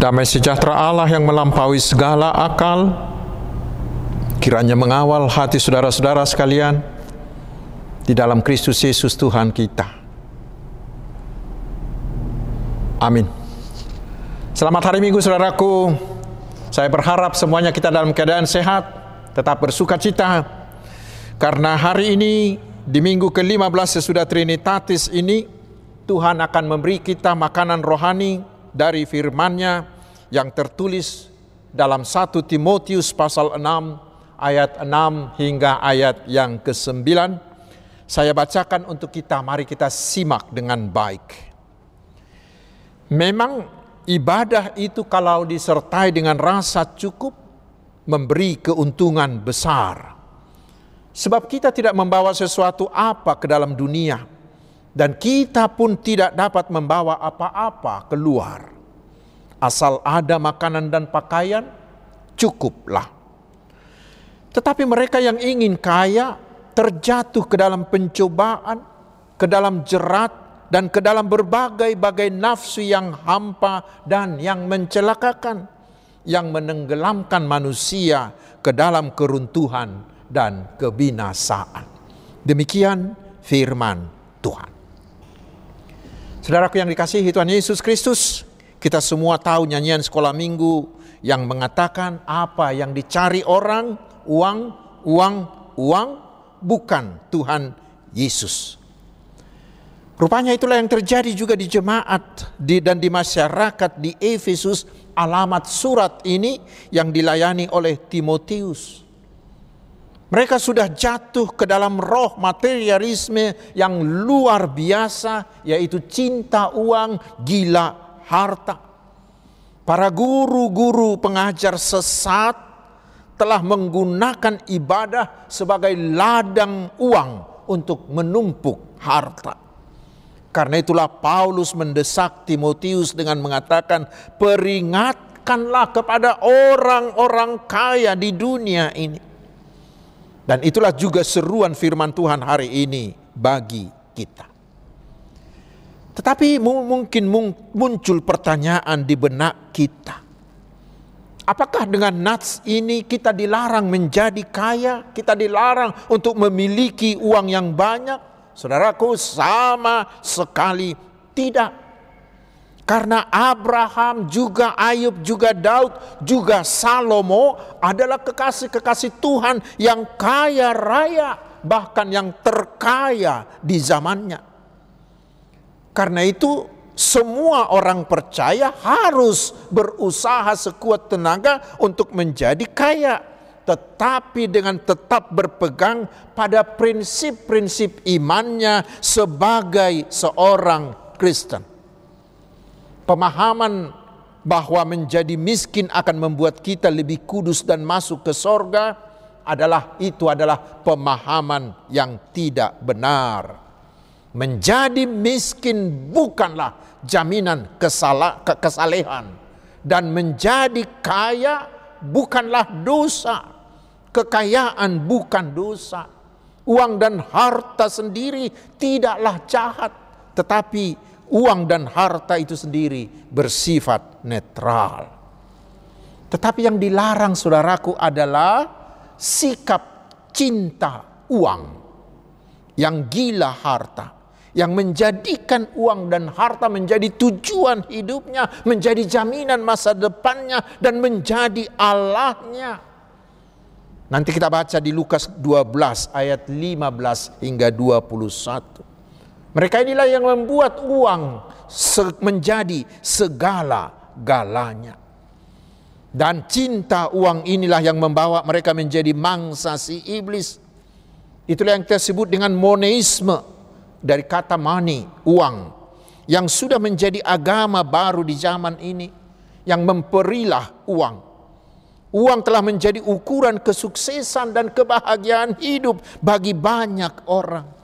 Damai sejahtera Allah yang melampaui segala akal, kiranya mengawal hati saudara-saudara sekalian di dalam Kristus Yesus Tuhan kita. Amin. Selamat hari Minggu saudaraku. Saya berharap semuanya kita dalam keadaan sehat, tetap bersuka cita. Karena hari ini di minggu ke-15 sesudah Trinitatis ini Tuhan akan memberi kita makanan rohani dari firman-Nya yang tertulis dalam 1 Timotius pasal 6 ayat 6 hingga ayat yang ke-9. Saya bacakan untuk kita, mari kita simak dengan baik. Memang ibadah itu kalau disertai dengan rasa cukup memberi keuntungan besar. Sebab kita tidak membawa sesuatu apa ke dalam dunia dan kita pun tidak dapat membawa apa-apa keluar. Asal ada makanan dan pakaian, cukuplah. Tetapi mereka yang ingin kaya terjatuh ke dalam pencobaan, ke dalam jerat, dan ke dalam berbagai-bagai nafsu yang hampa dan yang mencelakakan, yang menenggelamkan manusia ke dalam keruntuhan dan kebinasaan. Demikian firman Tuhan. Saudaraku yang dikasihi Tuhan Yesus Kristus, kita semua tahu nyanyian sekolah minggu yang mengatakan apa yang dicari orang, uang, uang, uang, bukan Tuhan Yesus. Rupanya itulah yang terjadi juga di jemaat di, dan di masyarakat di Efesus alamat surat ini yang dilayani oleh Timotius. Mereka sudah jatuh ke dalam roh materialisme yang luar biasa, yaitu cinta uang, gila harta. Para guru-guru pengajar sesat telah menggunakan ibadah sebagai ladang uang untuk menumpuk harta. Karena itulah Paulus mendesak Timotius dengan mengatakan, "Peringatkanlah kepada orang-orang kaya di dunia ini." Dan itulah juga seruan firman Tuhan hari ini bagi kita. Tetapi mungkin muncul pertanyaan di benak kita. Apakah dengan nats ini kita dilarang menjadi kaya? Kita dilarang untuk memiliki uang yang banyak? Saudaraku sama sekali tidak. Karena Abraham juga Ayub juga Daud juga Salomo adalah kekasih-kekasih Tuhan yang kaya raya bahkan yang terkaya di zamannya. Karena itu semua orang percaya harus berusaha sekuat tenaga untuk menjadi kaya tetapi dengan tetap berpegang pada prinsip-prinsip imannya sebagai seorang Kristen pemahaman bahwa menjadi miskin akan membuat kita lebih kudus dan masuk ke sorga adalah itu adalah pemahaman yang tidak benar. Menjadi miskin bukanlah jaminan kesala, kesalehan dan menjadi kaya bukanlah dosa. Kekayaan bukan dosa. Uang dan harta sendiri tidaklah jahat, tetapi uang dan harta itu sendiri bersifat netral. Tetapi yang dilarang saudaraku adalah sikap cinta uang yang gila harta, yang menjadikan uang dan harta menjadi tujuan hidupnya, menjadi jaminan masa depannya dan menjadi Allahnya. Nanti kita baca di Lukas 12 ayat 15 hingga 21. Mereka inilah yang membuat uang menjadi segala-galanya. Dan cinta uang inilah yang membawa mereka menjadi mangsa si iblis. Itulah yang kita sebut dengan moneisme dari kata money, uang. Yang sudah menjadi agama baru di zaman ini. Yang memperilah uang. Uang telah menjadi ukuran kesuksesan dan kebahagiaan hidup bagi banyak orang.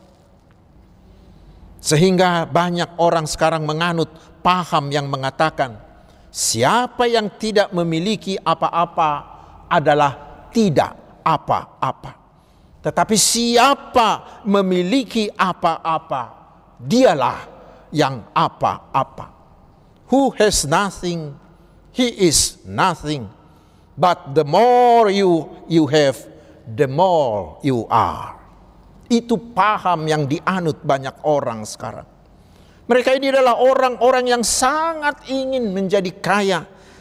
Sehingga banyak orang sekarang menganut paham yang mengatakan siapa yang tidak memiliki apa-apa adalah tidak apa-apa. Tetapi siapa memiliki apa-apa, dialah yang apa-apa. Who has nothing, he is nothing. But the more you you have, the more you are. Itu paham yang dianut banyak orang sekarang. Mereka ini adalah orang-orang yang sangat ingin menjadi kaya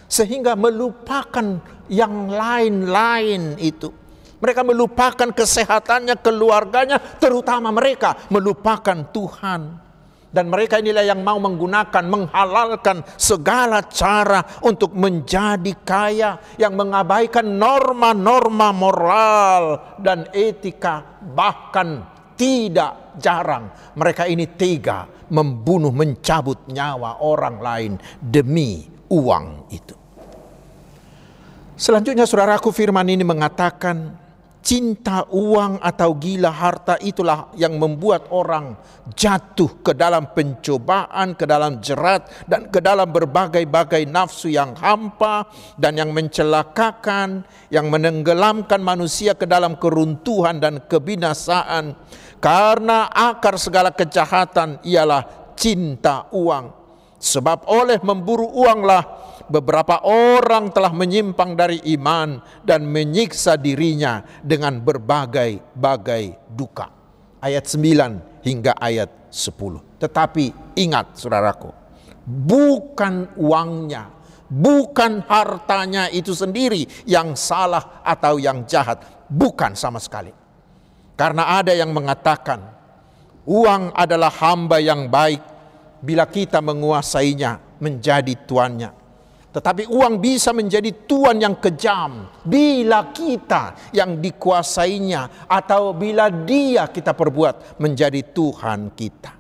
sehingga melupakan yang lain-lain itu. Mereka melupakan kesehatannya, keluarganya, terutama mereka melupakan Tuhan. Dan mereka inilah yang mau menggunakan, menghalalkan segala cara untuk menjadi kaya. Yang mengabaikan norma-norma moral dan etika. Bahkan tidak jarang mereka ini tega membunuh, mencabut nyawa orang lain demi uang itu. Selanjutnya saudaraku firman ini mengatakan cinta uang atau gila harta itulah yang membuat orang jatuh ke dalam pencobaan, ke dalam jerat, dan ke dalam berbagai-bagai nafsu yang hampa dan yang mencelakakan, yang menenggelamkan manusia ke dalam keruntuhan dan kebinasaan. Karena akar segala kejahatan ialah cinta uang. Sebab oleh memburu uanglah beberapa orang telah menyimpang dari iman dan menyiksa dirinya dengan berbagai-bagai duka. Ayat 9 hingga ayat 10. Tetapi ingat saudaraku, bukan uangnya, bukan hartanya itu sendiri yang salah atau yang jahat, bukan sama sekali. Karena ada yang mengatakan uang adalah hamba yang baik bila kita menguasainya menjadi tuannya. Tetapi uang bisa menjadi tuan yang kejam bila kita yang dikuasainya atau bila dia kita perbuat menjadi Tuhan kita.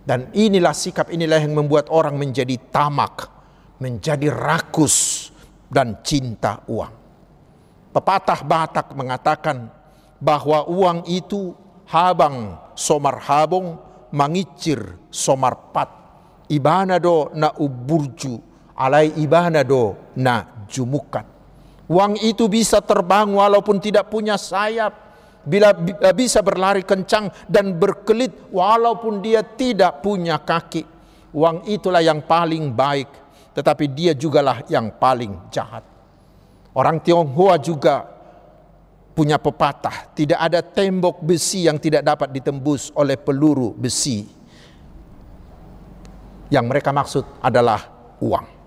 Dan inilah sikap inilah yang membuat orang menjadi tamak, menjadi rakus dan cinta uang. Pepatah Batak mengatakan bahwa uang itu habang somar habong mangicir somar pat ibanado na uburju alai ibana do na jumukat. Uang itu bisa terbang walaupun tidak punya sayap. Bila eh, bisa berlari kencang dan berkelit walaupun dia tidak punya kaki. Uang itulah yang paling baik. Tetapi dia jugalah yang paling jahat. Orang Tionghoa juga punya pepatah. Tidak ada tembok besi yang tidak dapat ditembus oleh peluru besi. Yang mereka maksud adalah uang.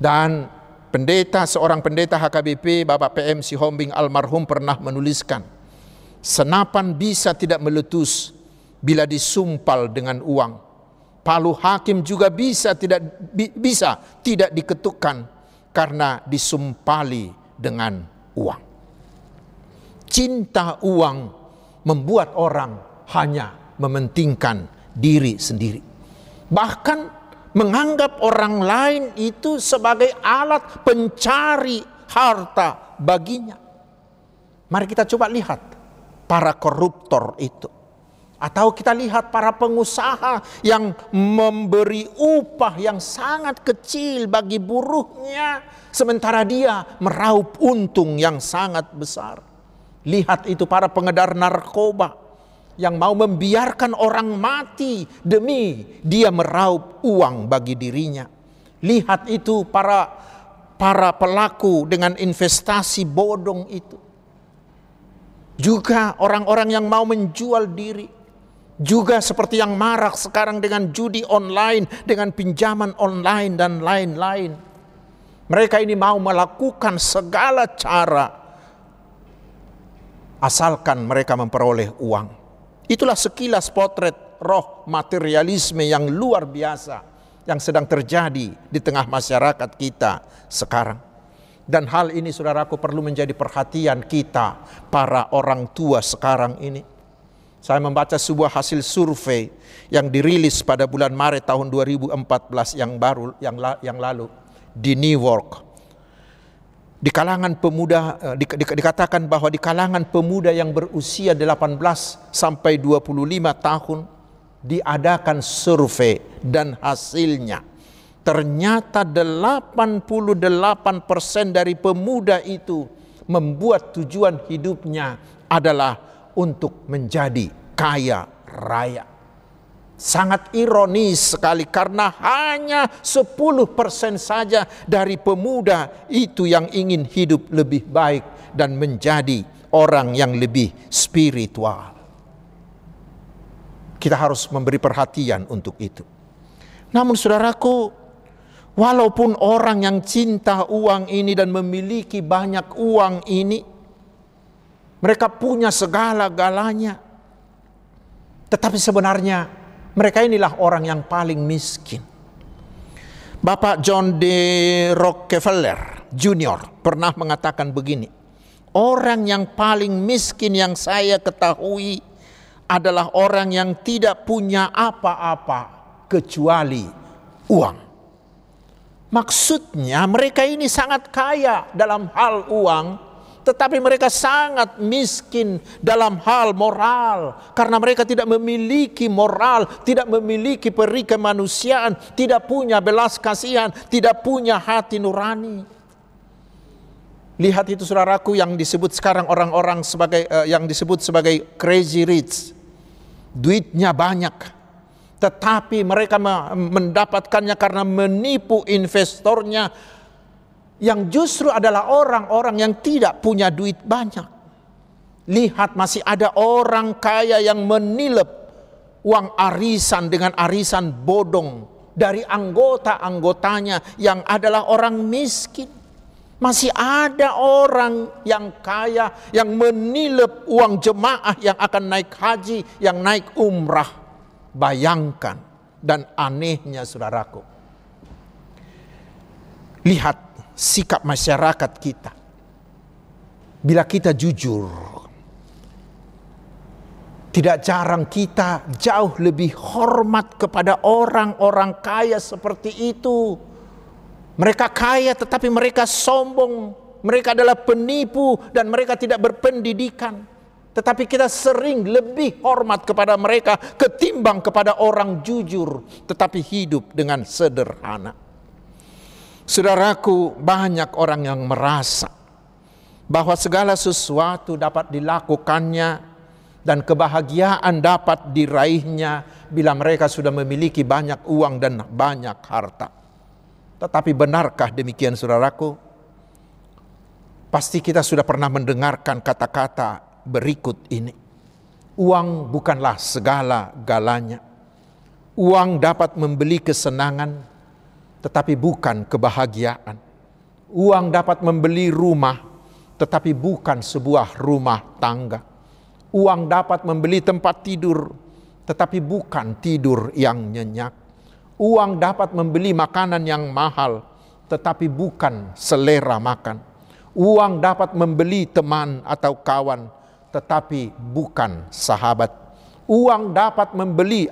Dan pendeta, seorang pendeta HKBP, Bapak PM Sihombing almarhum pernah menuliskan, senapan bisa tidak meletus bila disumpal dengan uang. Palu hakim juga bisa tidak bi, bisa tidak diketukkan karena disumpali dengan uang. Cinta uang membuat orang hanya mementingkan diri sendiri. Bahkan menganggap orang lain itu sebagai alat pencari harta baginya. Mari kita coba lihat para koruptor itu. Atau kita lihat para pengusaha yang memberi upah yang sangat kecil bagi buruhnya. Sementara dia meraup untung yang sangat besar. Lihat itu para pengedar narkoba yang mau membiarkan orang mati demi dia meraup uang bagi dirinya. Lihat itu para para pelaku dengan investasi bodong itu. Juga orang-orang yang mau menjual diri. Juga seperti yang marak sekarang dengan judi online, dengan pinjaman online dan lain-lain. Mereka ini mau melakukan segala cara asalkan mereka memperoleh uang. Itulah sekilas potret roh materialisme yang luar biasa yang sedang terjadi di tengah masyarakat kita sekarang. Dan hal ini saudaraku perlu menjadi perhatian kita para orang tua sekarang ini. Saya membaca sebuah hasil survei yang dirilis pada bulan Maret tahun 2014 yang baru yang yang lalu di New York di kalangan pemuda eh, di, di, dikatakan bahwa di kalangan pemuda yang berusia 18 sampai 25 tahun diadakan survei dan hasilnya ternyata 88% dari pemuda itu membuat tujuan hidupnya adalah untuk menjadi kaya raya. Sangat ironis sekali karena hanya 10% saja dari pemuda itu yang ingin hidup lebih baik dan menjadi orang yang lebih spiritual. Kita harus memberi perhatian untuk itu. Namun saudaraku, walaupun orang yang cinta uang ini dan memiliki banyak uang ini, mereka punya segala-galanya. Tetapi sebenarnya mereka inilah orang yang paling miskin. Bapak John D. Rockefeller Jr. pernah mengatakan begini, orang yang paling miskin yang saya ketahui adalah orang yang tidak punya apa-apa kecuali uang. Maksudnya mereka ini sangat kaya dalam hal uang, tetapi mereka sangat miskin dalam hal moral karena mereka tidak memiliki moral, tidak memiliki peri kemanusiaan, tidak punya belas kasihan, tidak punya hati nurani. Lihat itu saudaraku yang disebut sekarang orang-orang sebagai uh, yang disebut sebagai crazy rich. Duitnya banyak. Tetapi mereka mendapatkannya karena menipu investornya yang justru adalah orang-orang yang tidak punya duit banyak. Lihat masih ada orang kaya yang menilep uang arisan dengan arisan bodong dari anggota-anggotanya yang adalah orang miskin. Masih ada orang yang kaya yang menilep uang jemaah yang akan naik haji, yang naik umrah. Bayangkan dan anehnya saudaraku. Lihat sikap masyarakat kita. Bila kita jujur, tidak jarang kita jauh lebih hormat kepada orang-orang kaya seperti itu. Mereka kaya tetapi mereka sombong, mereka adalah penipu dan mereka tidak berpendidikan. Tetapi kita sering lebih hormat kepada mereka ketimbang kepada orang jujur, tetapi hidup dengan sederhana. Saudaraku, banyak orang yang merasa bahwa segala sesuatu dapat dilakukannya dan kebahagiaan dapat diraihnya bila mereka sudah memiliki banyak uang dan banyak harta. Tetapi benarkah demikian saudaraku? Pasti kita sudah pernah mendengarkan kata-kata berikut ini. Uang bukanlah segala-galanya. Uang dapat membeli kesenangan, tetapi bukan kebahagiaan. Uang dapat membeli rumah, tetapi bukan sebuah rumah tangga. Uang dapat membeli tempat tidur, tetapi bukan tidur yang nyenyak. Uang dapat membeli makanan yang mahal, tetapi bukan selera makan. Uang dapat membeli teman atau kawan, tetapi bukan sahabat. Uang dapat membeli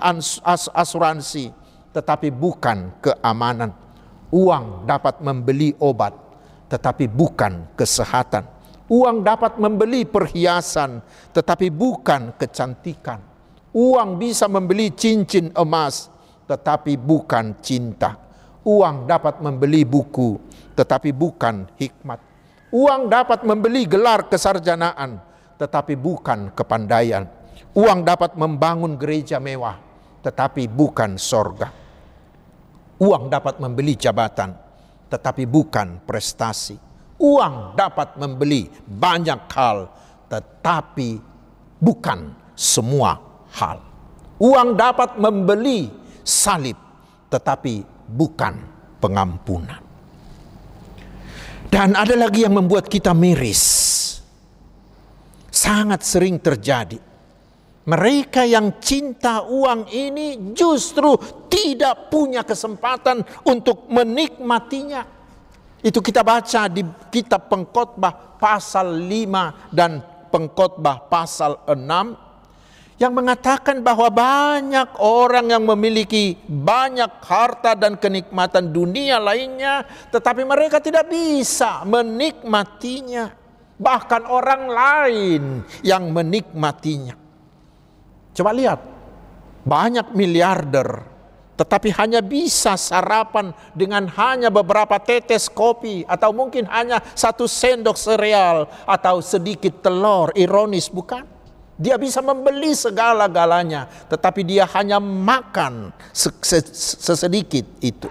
asuransi, tetapi bukan keamanan. Uang dapat membeli obat, tetapi bukan kesehatan. Uang dapat membeli perhiasan, tetapi bukan kecantikan. Uang bisa membeli cincin emas, tetapi bukan cinta. Uang dapat membeli buku, tetapi bukan hikmat. Uang dapat membeli gelar kesarjanaan, tetapi bukan kepandaian. Uang dapat membangun gereja mewah, tetapi bukan sorga. Uang dapat membeli jabatan, tetapi bukan prestasi. Uang dapat membeli banyak hal, tetapi bukan semua hal. Uang dapat membeli salib, tetapi bukan pengampunan. Dan ada lagi yang membuat kita miris. Sangat sering terjadi mereka yang cinta uang ini justru tidak punya kesempatan untuk menikmatinya. Itu kita baca di kitab pengkhotbah pasal 5 dan pengkhotbah pasal 6 yang mengatakan bahwa banyak orang yang memiliki banyak harta dan kenikmatan dunia lainnya tetapi mereka tidak bisa menikmatinya bahkan orang lain yang menikmatinya Coba lihat, banyak miliarder tetapi hanya bisa sarapan dengan hanya beberapa tetes kopi atau mungkin hanya satu sendok sereal atau sedikit telur, ironis bukan? Dia bisa membeli segala-galanya, tetapi dia hanya makan sesedikit itu.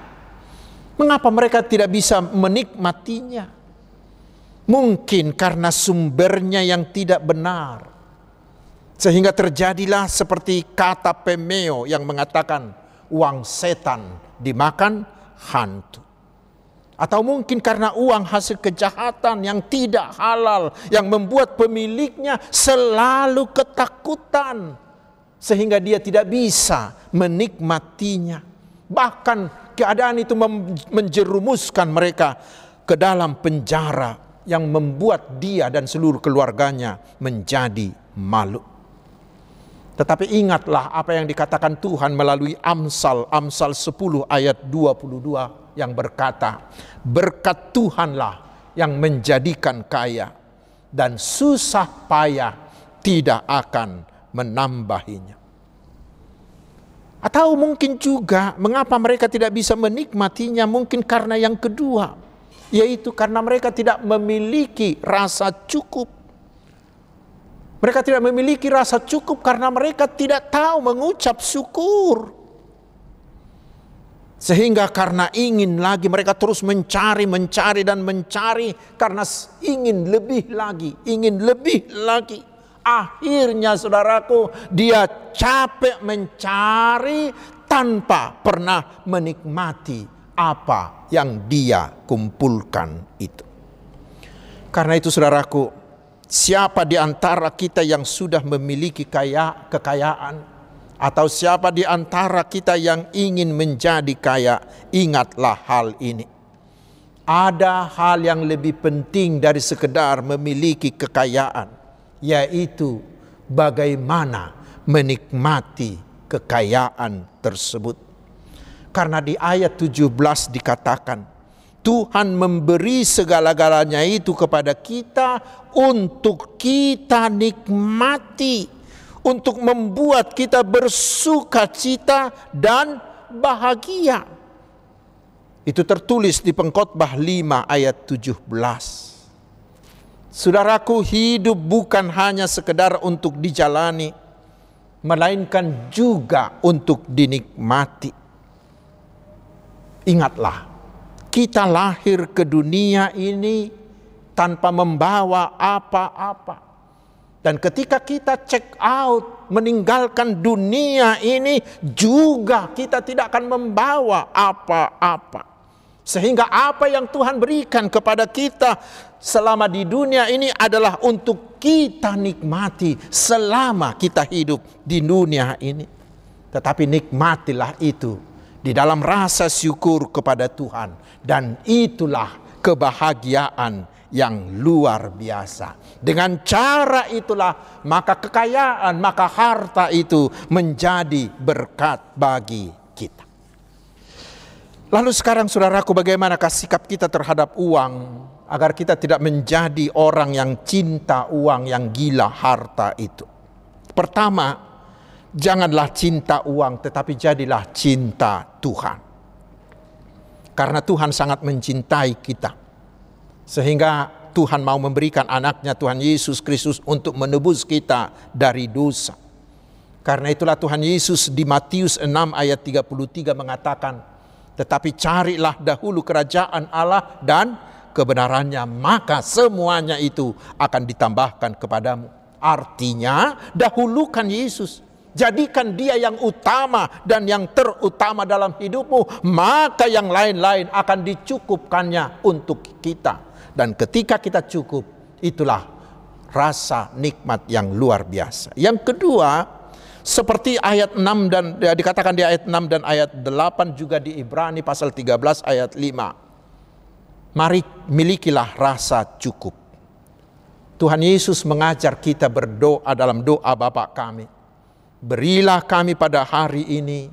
Mengapa mereka tidak bisa menikmatinya? Mungkin karena sumbernya yang tidak benar. Sehingga terjadilah seperti kata Pemeo yang mengatakan uang setan dimakan hantu. Atau mungkin karena uang hasil kejahatan yang tidak halal yang membuat pemiliknya selalu ketakutan sehingga dia tidak bisa menikmatinya. Bahkan keadaan itu menjerumuskan mereka ke dalam penjara yang membuat dia dan seluruh keluarganya menjadi malu. Tetapi ingatlah apa yang dikatakan Tuhan melalui Amsal, Amsal 10 ayat 22 yang berkata, berkat Tuhanlah yang menjadikan kaya dan susah payah tidak akan menambahinya. Atau mungkin juga mengapa mereka tidak bisa menikmatinya mungkin karena yang kedua, yaitu karena mereka tidak memiliki rasa cukup. Mereka tidak memiliki rasa cukup karena mereka tidak tahu mengucap syukur. Sehingga karena ingin lagi mereka terus mencari, mencari dan mencari karena ingin lebih lagi, ingin lebih lagi. Akhirnya saudaraku dia capek mencari tanpa pernah menikmati apa yang dia kumpulkan itu. Karena itu saudaraku, siapa di antara kita yang sudah memiliki kaya, kekayaan, atau siapa di antara kita yang ingin menjadi kaya, ingatlah hal ini. Ada hal yang lebih penting dari sekedar memiliki kekayaan, yaitu bagaimana menikmati kekayaan tersebut. Karena di ayat 17 dikatakan, Tuhan memberi segala-galanya itu kepada kita untuk kita nikmati untuk membuat kita bersuka cita dan bahagia. Itu tertulis di pengkhotbah 5 ayat 17. Saudaraku hidup bukan hanya sekedar untuk dijalani, melainkan juga untuk dinikmati. Ingatlah, kita lahir ke dunia ini tanpa membawa apa-apa. Dan ketika kita check out, meninggalkan dunia ini, juga kita tidak akan membawa apa-apa. Sehingga apa yang Tuhan berikan kepada kita selama di dunia ini adalah untuk kita nikmati selama kita hidup di dunia ini. Tetapi nikmatilah itu di dalam rasa syukur kepada Tuhan. Dan itulah kebahagiaan yang luar biasa. Dengan cara itulah maka kekayaan, maka harta itu menjadi berkat bagi kita. Lalu sekarang saudaraku bagaimanakah sikap kita terhadap uang agar kita tidak menjadi orang yang cinta uang yang gila harta itu. Pertama, janganlah cinta uang tetapi jadilah cinta Tuhan. Karena Tuhan sangat mencintai kita sehingga Tuhan mau memberikan anaknya Tuhan Yesus Kristus untuk menebus kita dari dosa. Karena itulah Tuhan Yesus di Matius 6 ayat 33 mengatakan, tetapi carilah dahulu kerajaan Allah dan kebenarannya, maka semuanya itu akan ditambahkan kepadamu. Artinya, dahulukan Yesus. Jadikan dia yang utama dan yang terutama dalam hidupmu, maka yang lain-lain akan dicukupkannya untuk kita. Dan ketika kita cukup, itulah rasa nikmat yang luar biasa. Yang kedua, seperti ayat 6 dan ya, dikatakan di ayat 6 dan ayat 8 juga di Ibrani pasal 13 ayat 5. Mari milikilah rasa cukup. Tuhan Yesus mengajar kita berdoa dalam doa Bapa kami. Berilah kami pada hari ini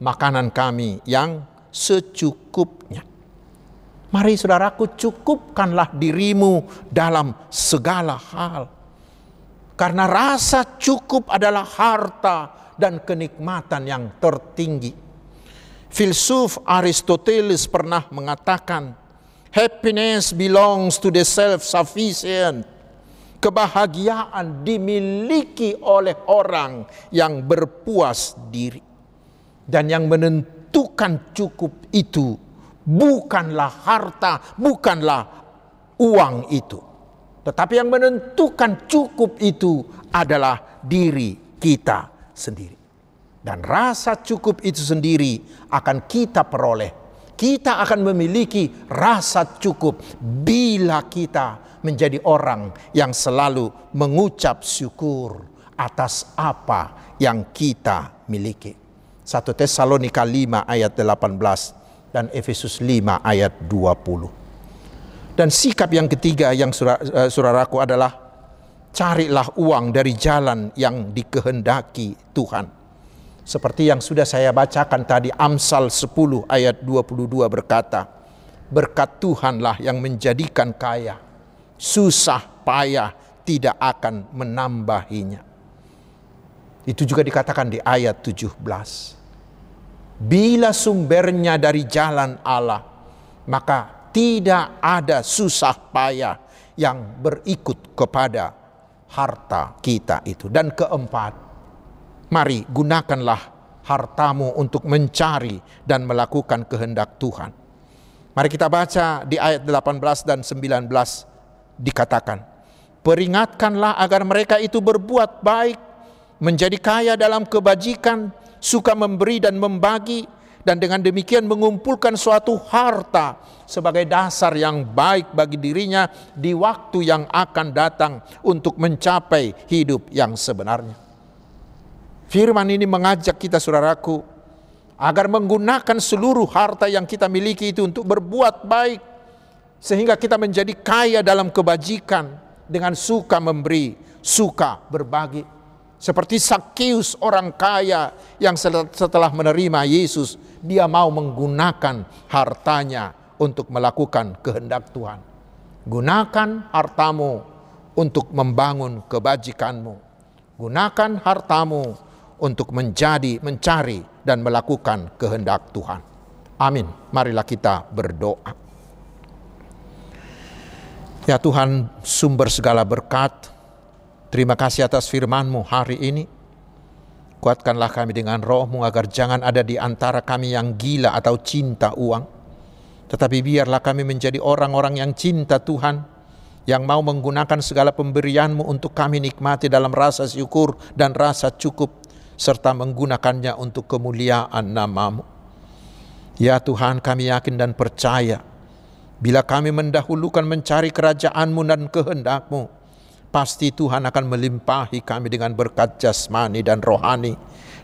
makanan kami yang secukupnya. Mari saudaraku cukupkanlah dirimu dalam segala hal. Karena rasa cukup adalah harta dan kenikmatan yang tertinggi. Filsuf Aristoteles pernah mengatakan, happiness belongs to the self-sufficient. Kebahagiaan dimiliki oleh orang yang berpuas diri. Dan yang menentukan cukup itu bukanlah harta, bukanlah uang itu. Tetapi yang menentukan cukup itu adalah diri kita sendiri. Dan rasa cukup itu sendiri akan kita peroleh. Kita akan memiliki rasa cukup bila kita menjadi orang yang selalu mengucap syukur atas apa yang kita miliki. 1 Tesalonika 5 ayat 18 dan Efesus 5 ayat 20. Dan sikap yang ketiga yang eh, saudaraku adalah carilah uang dari jalan yang dikehendaki Tuhan seperti yang sudah saya bacakan tadi Amsal 10 ayat 22 berkata, berkat Tuhanlah yang menjadikan kaya, susah payah tidak akan menambahinya. Itu juga dikatakan di ayat 17. Bila sumbernya dari jalan Allah, maka tidak ada susah payah yang berikut kepada harta kita itu. Dan keempat, Mari gunakanlah hartamu untuk mencari dan melakukan kehendak Tuhan. Mari kita baca di ayat 18 dan 19 dikatakan, Peringatkanlah agar mereka itu berbuat baik, menjadi kaya dalam kebajikan, suka memberi dan membagi, dan dengan demikian mengumpulkan suatu harta sebagai dasar yang baik bagi dirinya di waktu yang akan datang untuk mencapai hidup yang sebenarnya. Firman ini mengajak kita saudaraku agar menggunakan seluruh harta yang kita miliki itu untuk berbuat baik sehingga kita menjadi kaya dalam kebajikan dengan suka memberi, suka berbagi. Seperti Sakius orang kaya yang setelah menerima Yesus, dia mau menggunakan hartanya untuk melakukan kehendak Tuhan. Gunakan hartamu untuk membangun kebajikanmu. Gunakan hartamu untuk menjadi, mencari, dan melakukan kehendak Tuhan. Amin. Marilah kita berdoa. Ya Tuhan, sumber segala berkat, terima kasih atas firman-Mu hari ini. Kuatkanlah kami dengan rohmu agar jangan ada di antara kami yang gila atau cinta uang. Tetapi biarlah kami menjadi orang-orang yang cinta Tuhan, yang mau menggunakan segala pemberianmu untuk kami nikmati dalam rasa syukur dan rasa cukup serta menggunakannya untuk kemuliaan namamu. Ya Tuhan kami yakin dan percaya bila kami mendahulukan mencari kerajaanmu dan kehendakmu, pasti Tuhan akan melimpahi kami dengan berkat jasmani dan rohani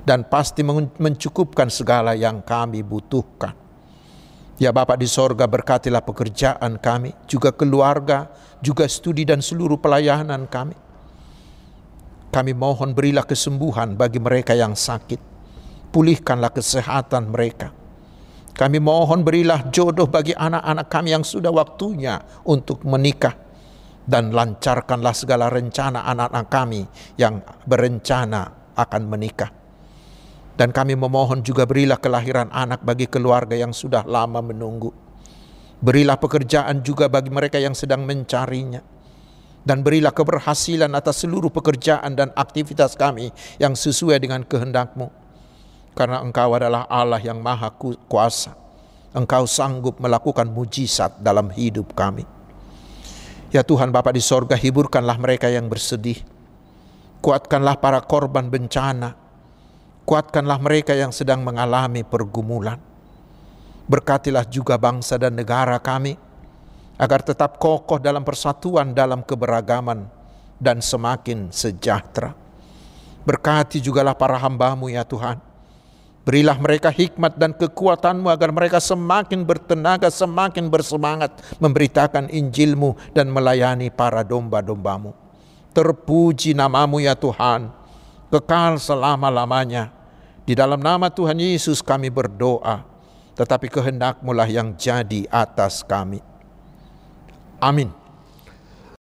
dan pasti mencukupkan segala yang kami butuhkan. Ya Bapak di sorga berkatilah pekerjaan kami, juga keluarga, juga studi dan seluruh pelayanan kami. Kami mohon berilah kesembuhan bagi mereka yang sakit. Pulihkanlah kesehatan mereka. Kami mohon berilah jodoh bagi anak-anak kami yang sudah waktunya untuk menikah. Dan lancarkanlah segala rencana anak-anak kami yang berencana akan menikah. Dan kami memohon juga berilah kelahiran anak bagi keluarga yang sudah lama menunggu. Berilah pekerjaan juga bagi mereka yang sedang mencarinya dan berilah keberhasilan atas seluruh pekerjaan dan aktivitas kami yang sesuai dengan kehendakmu. Karena engkau adalah Allah yang maha kuasa. Engkau sanggup melakukan mujizat dalam hidup kami. Ya Tuhan Bapa di sorga hiburkanlah mereka yang bersedih. Kuatkanlah para korban bencana. Kuatkanlah mereka yang sedang mengalami pergumulan. Berkatilah juga bangsa dan negara kami agar tetap kokoh dalam persatuan dalam keberagaman dan semakin sejahtera. Berkati jugalah para hambamu ya Tuhan. Berilah mereka hikmat dan kekuatanmu agar mereka semakin bertenaga, semakin bersemangat memberitakan Injilmu dan melayani para domba-dombamu. Terpuji namamu ya Tuhan, kekal selama-lamanya. Di dalam nama Tuhan Yesus kami berdoa, tetapi kehendakmu lah yang jadi atas kami. Amin.